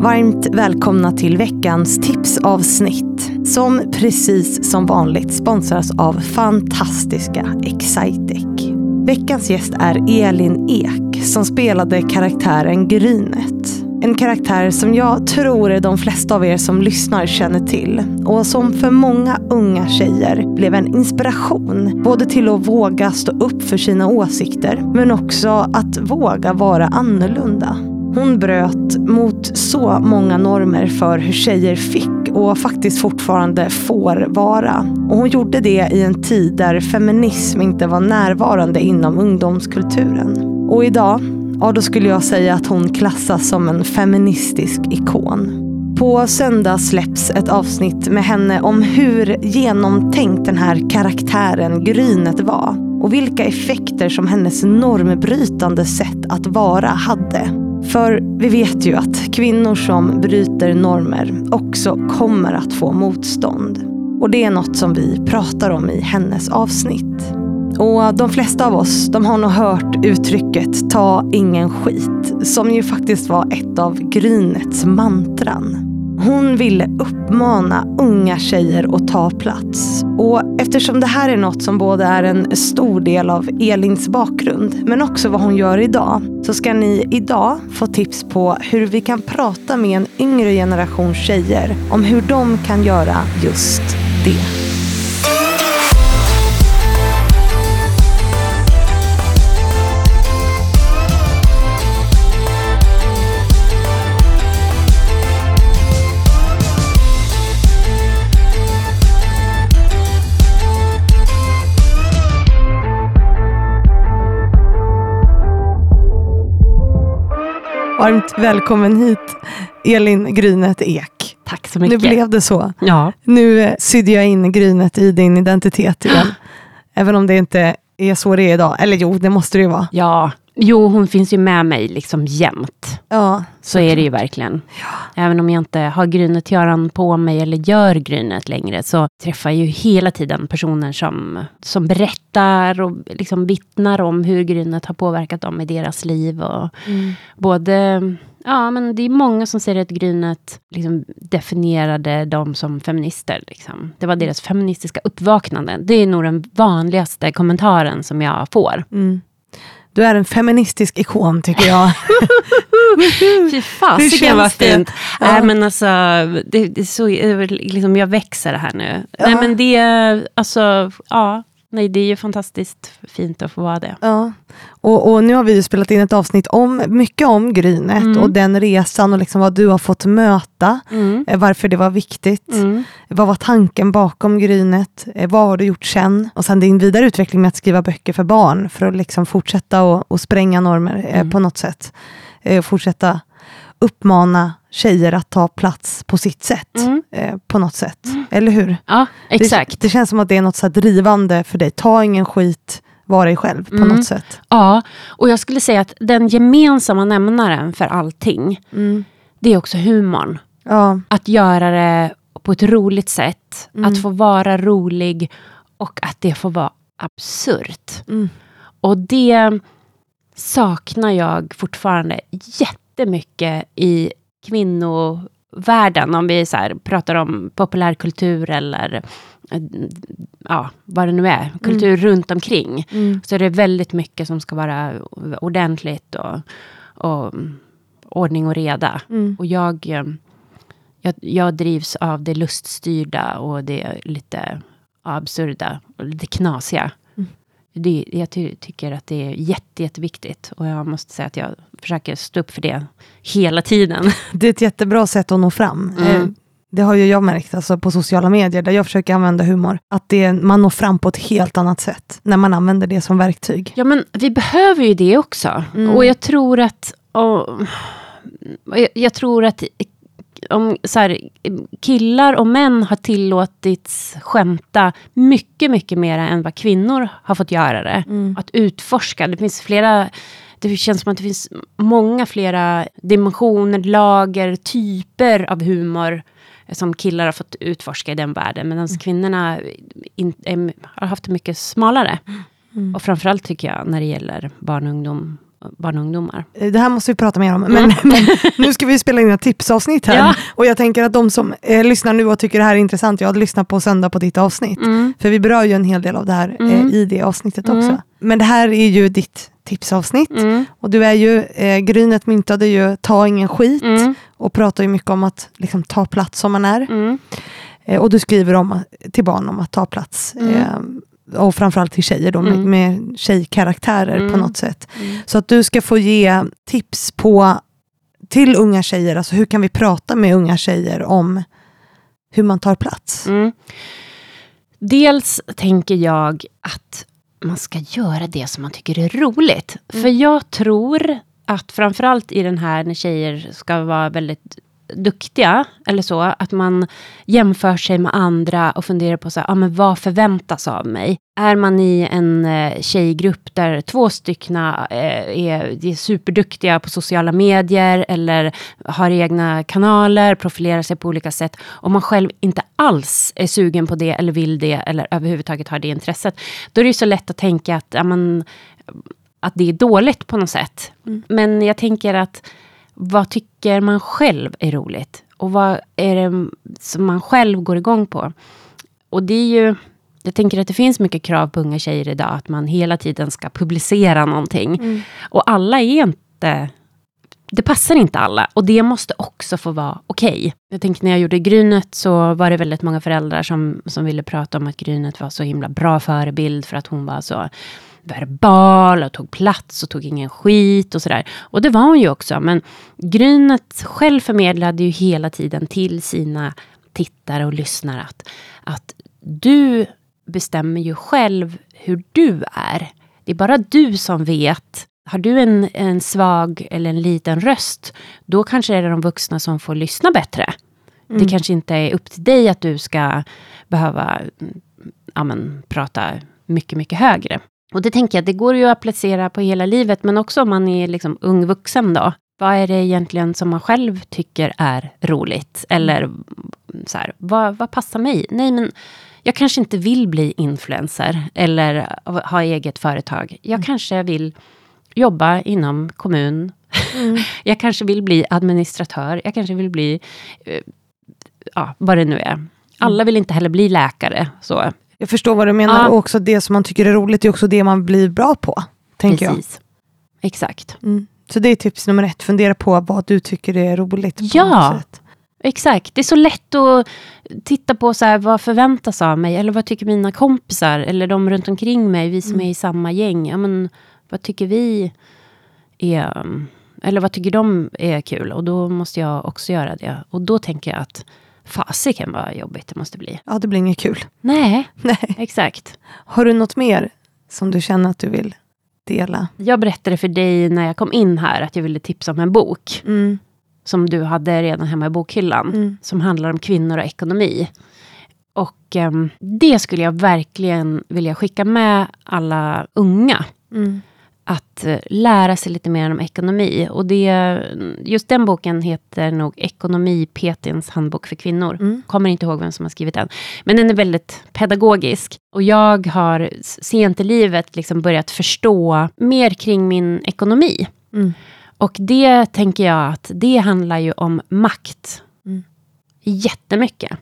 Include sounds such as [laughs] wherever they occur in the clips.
Varmt välkomna till veckans tipsavsnitt som precis som vanligt sponsras av fantastiska Excitec. Veckans gäst är Elin Ek som spelade karaktären Grynet. En karaktär som jag tror de flesta av er som lyssnar känner till och som för många unga tjejer blev en inspiration. Både till att våga stå upp för sina åsikter men också att våga vara annorlunda. Hon bröt mot så många normer för hur tjejer fick och faktiskt fortfarande får vara. Och hon gjorde det i en tid där feminism inte var närvarande inom ungdomskulturen. Och idag, ja då skulle jag säga att hon klassas som en feministisk ikon. På söndag släpps ett avsnitt med henne om hur genomtänkt den här karaktären Grynet var och vilka effekter som hennes normbrytande sätt att vara hade. För vi vet ju att kvinnor som bryter normer också kommer att få motstånd. Och det är något som vi pratar om i hennes avsnitt. Och de flesta av oss de har nog hört uttrycket ta ingen skit som ju faktiskt var ett av Grynets mantran. Hon ville uppmana unga tjejer att ta plats. Och eftersom det här är något som både är en stor del av Elins bakgrund men också vad hon gör idag så ska ni idag få tips på hur vi kan prata med en yngre generation tjejer om hur de kan göra just det. Varmt välkommen hit, Elin Grynet Ek. Tack så mycket. Nu blev det så. Ja. Nu sydde jag in Grynet i din identitet igen. Även om det inte är så det är idag. Eller jo, det måste det ju vara. Ja, jo hon finns ju med mig liksom jämt. Ja, Så är det ju verkligen. Även om jag inte har grynet på mig eller gör grynet längre så träffar jag ju hela tiden personer som, som berättar och liksom vittnar om hur grynet har påverkat dem i deras liv. Och Både Ja, men det är många som säger att Grynet liksom definierade dem som feminister. Liksom. Det var deras feministiska uppvaknande. Det är nog den vanligaste kommentaren som jag får. Mm. Du är en feministisk ikon tycker jag. [laughs] Fy fasiken vad fint. Ja. Nej, men alltså, det, det så, liksom, jag växer här nu. Ja. Nej, men det, är, alltså, ja. Nej, det är ju fantastiskt fint att få vara det. Ja. Och, och nu har vi ju spelat in ett avsnitt om mycket om Grynet Mm. och den resan och liksom vad du har fått möta. Mm. eh, Varför det var viktigt. Mm. Vad var tanken bakom Grynet? Eh, Vad har du gjort sen? Och sen din vidare utveckling med att skriva böcker för barn för att liksom fortsätta och, och spränga normer eh, Mm. på något sätt. Fortsätta uppmana tjejer att ta plats på sitt sätt. Mm. Eh, på något sätt. Eller hur? Ja, exakt. Det, det känns som att det är något så drivande för dig. Ta ingen skit, var dig själv på Mm. något sätt. Ja, och jag skulle säga att den gemensamma nämnaren för allting, Mm. det är också humorn. Ja. Att göra det på ett roligt sätt, Mm. att få vara rolig och att det får vara absurt. Mm. Och det saknar jag fortfarande jättemycket i kvinnovärlden. Om vi så här pratar om populärkultur eller eh, ja, vad det nu är, kultur runt omkring. Mm. Så är det väldigt mycket som ska vara ordentligt och, och mm, ordning och reda. Mm. Och jag, eh, jag, jag drivs av det luststyrda och det lite absurda och lite knasiga. Det, jag ty, tycker att det är jätte, jätteviktigt. Och jag måste säga att jag försöker stå upp för det hela tiden. [laughs] Det är ett jättebra sätt att nå fram. Mm. Eh, Det har ju jag märkt alltså, på sociala medier, där jag försöker använda humor. Att det, man når fram på ett helt annat sätt, när man använder det som verktyg. Ja, men vi behöver ju det också. Mm. Och jag tror att... Och, jag, jag tror att om så här, killar och män har tillåtits skämta mycket, mycket mer än vad kvinnor har fått göra det. Mm. Att utforska. Det finns flera... Det känns som att det finns många flera dimensioner, lager, typer av humor som killar har fått utforska i den världen. Medan kvinnorna in, em, har haft det mycket smalare. Mm. Och framförallt tycker jag när det gäller barn och ungdom barn och ungdomar. Eh, det här måste vi prata mer om, men, mm. [laughs] men nu ska vi spela in ett tipsavsnitt här. Ja. Och jag tänker att de som eh, lyssnar nu och tycker det här är intressant, jag hade lyssnat på söndag på ditt avsnitt. Mm. För vi berör ju en hel del av det här eh, mm. i det avsnittet också. Mm. Men det här är ju ditt tipsavsnitt. Mm. Och du är ju, eh, Grynet myntade ju ta ingen skit mm. och pratar ju mycket om att liksom, ta plats som man är. Eh, och du skriver om, till barn om att ta plats. Eh, och framförallt till tjejer då, mm. med, med tjejkaraktärer mm. på något sätt. Mm. Så att du ska få ge tips på till unga tjejer, alltså hur kan vi prata med unga tjejer om hur man tar plats? Mm. Dels tänker jag att man ska göra det som man tycker är roligt. Mm. För jag tror att framförallt i den här när tjejer ska vara väldigt duktiga, eller så, att man jämför sig med andra och funderar på så här, ah, men vad förväntas av mig? Är man i en eh, tjejgrupp där två styckna eh, är, är superduktiga på sociala medier eller har egna kanaler, profilerar sig på olika sätt, och man själv inte alls är sugen på det eller vill det eller överhuvudtaget har det intresset, då är det ju så lätt att tänka att, ja, men, att det är dåligt på något sätt. Mm. Men jag tänker att vad tycker man själv är roligt? Och vad är det som man själv går igång på? Och det är ju... Jag tänker att det finns mycket krav på unga tjejer idag, att man hela tiden ska publicera någonting. Mm. Och alla är inte... Det passar inte alla och det måste också få vara okej. Okay. Jag tänker när jag gjorde Grynet så var det väldigt många föräldrar som, som ville prata om att Grynet var så himla bra förebild för att hon var så verbal och tog plats och tog ingen skit och sådär. Och det var hon ju också, men Grynet själv förmedlade ju hela tiden till sina tittare och lyssnare att, att du bestämmer ju själv hur du är. Det är bara du som vet. Har du en, en svag eller en liten röst, då kanske det är de vuxna som får lyssna bättre. Mm. Det kanske inte är upp till dig att du ska behöva ja, men, prata mycket, mycket högre. Och det tänker jag, det går ju att applicera på hela livet, men också om man är liksom ung vuxen då. Vad är det egentligen som man själv tycker är roligt? Eller så här, vad, vad passar mig? Nej, men jag kanske inte vill bli influencer eller ha eget företag. Jag mm. kanske vill jobba inom kommun. Mm. [laughs] jag kanske vill bli administratör. Jag kanske vill bli, eh, ja, vad det nu är. Alla vill inte heller bli läkare. Så jag förstår vad du menar ja. och också det som man tycker är roligt är också det man blir bra på. Tänker Precis. Jag. Exakt. Mm. Så det är tips nummer ett, fundera på vad du tycker är roligt. ja, exakt. Det är så lätt att titta på så här, vad förväntas av mig, eller vad tycker mina kompisar, eller de runt omkring mig, vi som mm. är i samma gäng. Ja, men, vad tycker vi är, eller vad tycker de är kul? Och då måste jag också göra det. Och då tänker jag att Fasiken vad jobbigt det måste bli. Ja, det blir inget kul. Nej, Nej, exakt. Har du något mer som du känner att du vill dela? Jag berättade för dig när jag kom in här att jag ville tipsa om en bok. Mm. Som du hade redan hemma i bokhyllan. Mm. Som handlar om kvinnor och ekonomi. Och um, det skulle jag verkligen vilja skicka med alla unga. Mm att eh, lära sig lite mer om ekonomi. Och det, just den boken heter nog Ekonomi Petins handbok för kvinnor. Mm. Kommer inte ihåg vem som har skrivit den. Men den är väldigt pedagogisk. Och jag har sent i livet liksom börjat förstå mer kring min ekonomi. Mm. Och det tänker jag att det handlar ju om makt. Mm. Jättemycket.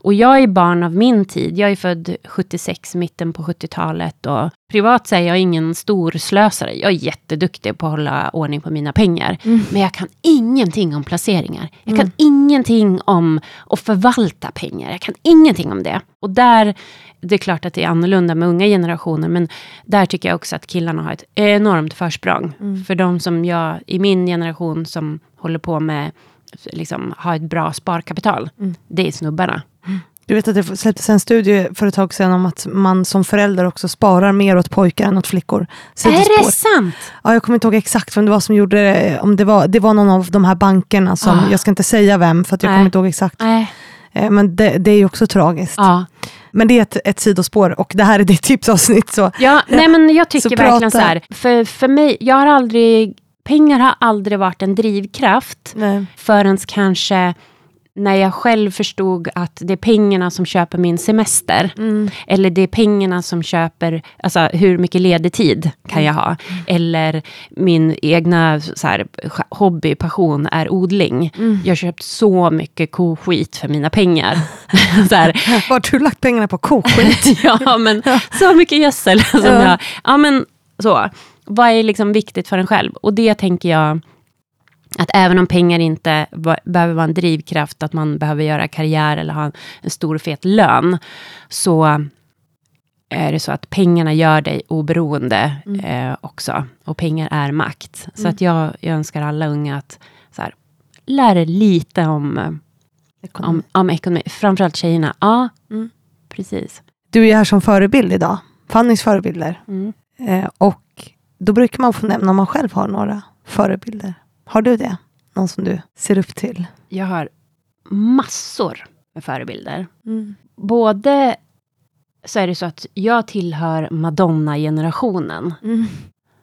Och jag är barn av min tid. Jag är född 76, mitten på 70-talet. Och privat så är jag ingen stor slösare. Jag är jätteduktig på att hålla ordning på mina pengar. Mm. Men jag kan ingenting om placeringar. Jag kan mm. ingenting om att förvalta pengar. Jag kan ingenting om det. Och där, det är klart att det är annorlunda med unga generationer. Men där tycker jag också att killarna har ett enormt försprång. Mm. För de som jag, i min generation, som håller på med liksom, ha ett bra sparkapital. Mm. Det är snubbarna. Du vet att det släpptes en studie för ett tag sedan om att man som förälder också sparar mer åt pojkar än åt flickor. Är det sant? Ja, jag kommer inte ihåg exakt vem det var som gjorde det. Om det, var, det var någon av de här bankerna som, ah. jag ska inte säga vem för att jag Nej. kommer inte ihåg exakt. Nej. Eh, men det, det är ju också tragiskt. Ah. Men det är ett, ett sidospår och det här är ditt tipsavsnitt. Så, ja, nej, men jag tycker verkligen så här, för, för mig, jag har aldrig, pengar har aldrig varit en drivkraft förrän kanske när jag själv förstod att det är pengarna som köper min semester. Mm. Eller det är pengarna som köper, alltså hur mycket ledig tid kan jag ha. Mm. Eller min egna så här, hobby, passion är odling. Mm. Jag har köpt så mycket koskit för mina pengar. [laughs] så här. Var [laughs] har du lagt pengarna på koskit? [laughs] ja, men så mycket gödsel. Som ja. jag, ja, men så. Vad är liksom viktigt för en själv? Och det tänker jag att även om pengar inte behöver vara en drivkraft, att man behöver göra karriär eller ha en stor fet lön, så är det så att pengarna gör dig oberoende mm. eh, också. Och pengar är makt. Mm. Så att jag, jag, önskar alla unga att så här, lära lite om ekonomi. Om, om ekonomi. Framförallt tjejerna. Ja, mm. precis. Du är här som förebild idag. Fannys förebilder. Mm. Eh, och då brukar man få nämna om man själv har några förebilder. Har du det? Någon som du ser upp till? Jag har massor med förebilder. Mm. Både så är det så att jag tillhör Madonna-generationen. Mm.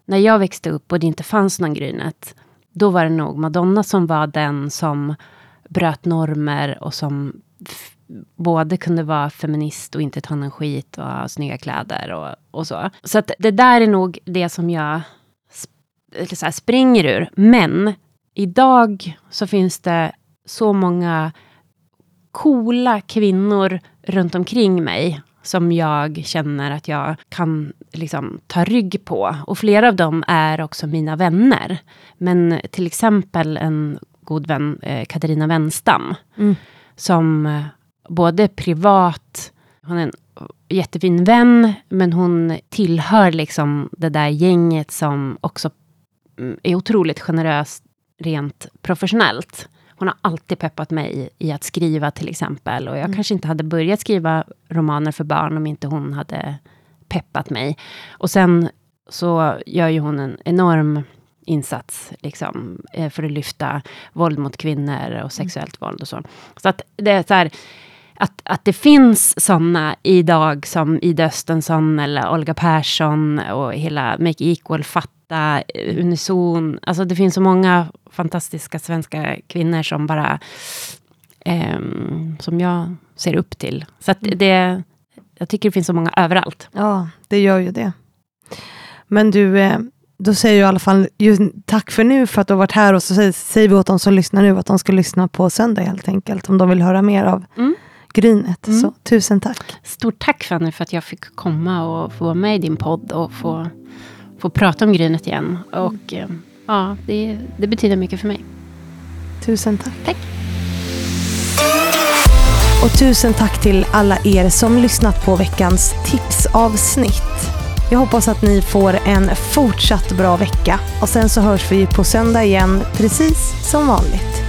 När jag växte upp och det inte fanns någon Grynet, då var det nog Madonna som var den som bröt normer och som både kunde vara feminist och inte ta någon skit och ha snygga kläder och, och så. Så att det där är nog det som jag så här, springer ur. Men idag så finns det så många coola kvinnor runt omkring mig som jag känner att jag kan liksom, ta rygg på. Och flera av dem är också mina vänner. Men till exempel en god vän, eh, Katarina Wenstam, mm. som eh, både privat, hon är en jättefin vän, men hon tillhör liksom det där gänget som också mm, är otroligt generöst rent professionellt. Hon har alltid peppat mig i att skriva till exempel. Och jag mm. kanske inte hade börjat skriva romaner för barn om inte hon hade peppat mig. Och sen så gör ju hon en enorm insats liksom, eh, för att lyfta våld mot kvinnor och sexuellt mm. våld och så. Så att det är så här, att, att det finns sådana idag som Ida Östensson eller Olga Persson och hela Make Equal, Fatta, Unison. Alltså det finns så många fantastiska svenska kvinnor som bara eh, som jag ser upp till. Så att mm. det, jag tycker det finns så många överallt. Ja, det gör ju det. Men du, eh, då säger jag i alla fall tack för nu för att du har varit här och så säger vi åt de som lyssnar nu att de ska lyssna på söndag helt enkelt om de vill höra mer av mm. Grynet. Mm. Så tusen tack. Stort tack Fanny för att jag fick komma och få vara med i din podd och få, få prata om Grynet igen. Och mm. ja, det, det betyder mycket för mig. Tusen tack. Tack. Och tusen tack till alla er som lyssnat på veckans tipsavsnitt. Jag hoppas att ni får en fortsatt bra vecka och sen så hörs vi på söndag igen precis som vanligt.